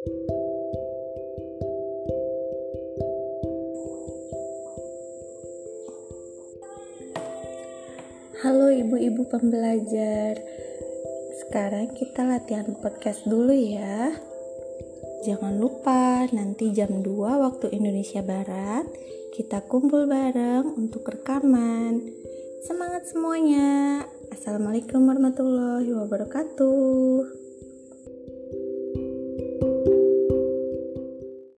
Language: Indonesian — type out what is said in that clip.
Halo ibu-ibu pembelajar. Sekarang kita latihan podcast dulu ya. Jangan lupa nanti jam 2 waktu Indonesia Barat Kita kumpul bareng untuk rekaman. Semangat semuanya. Assalamualaikum warahmatullahi wabarakatuh.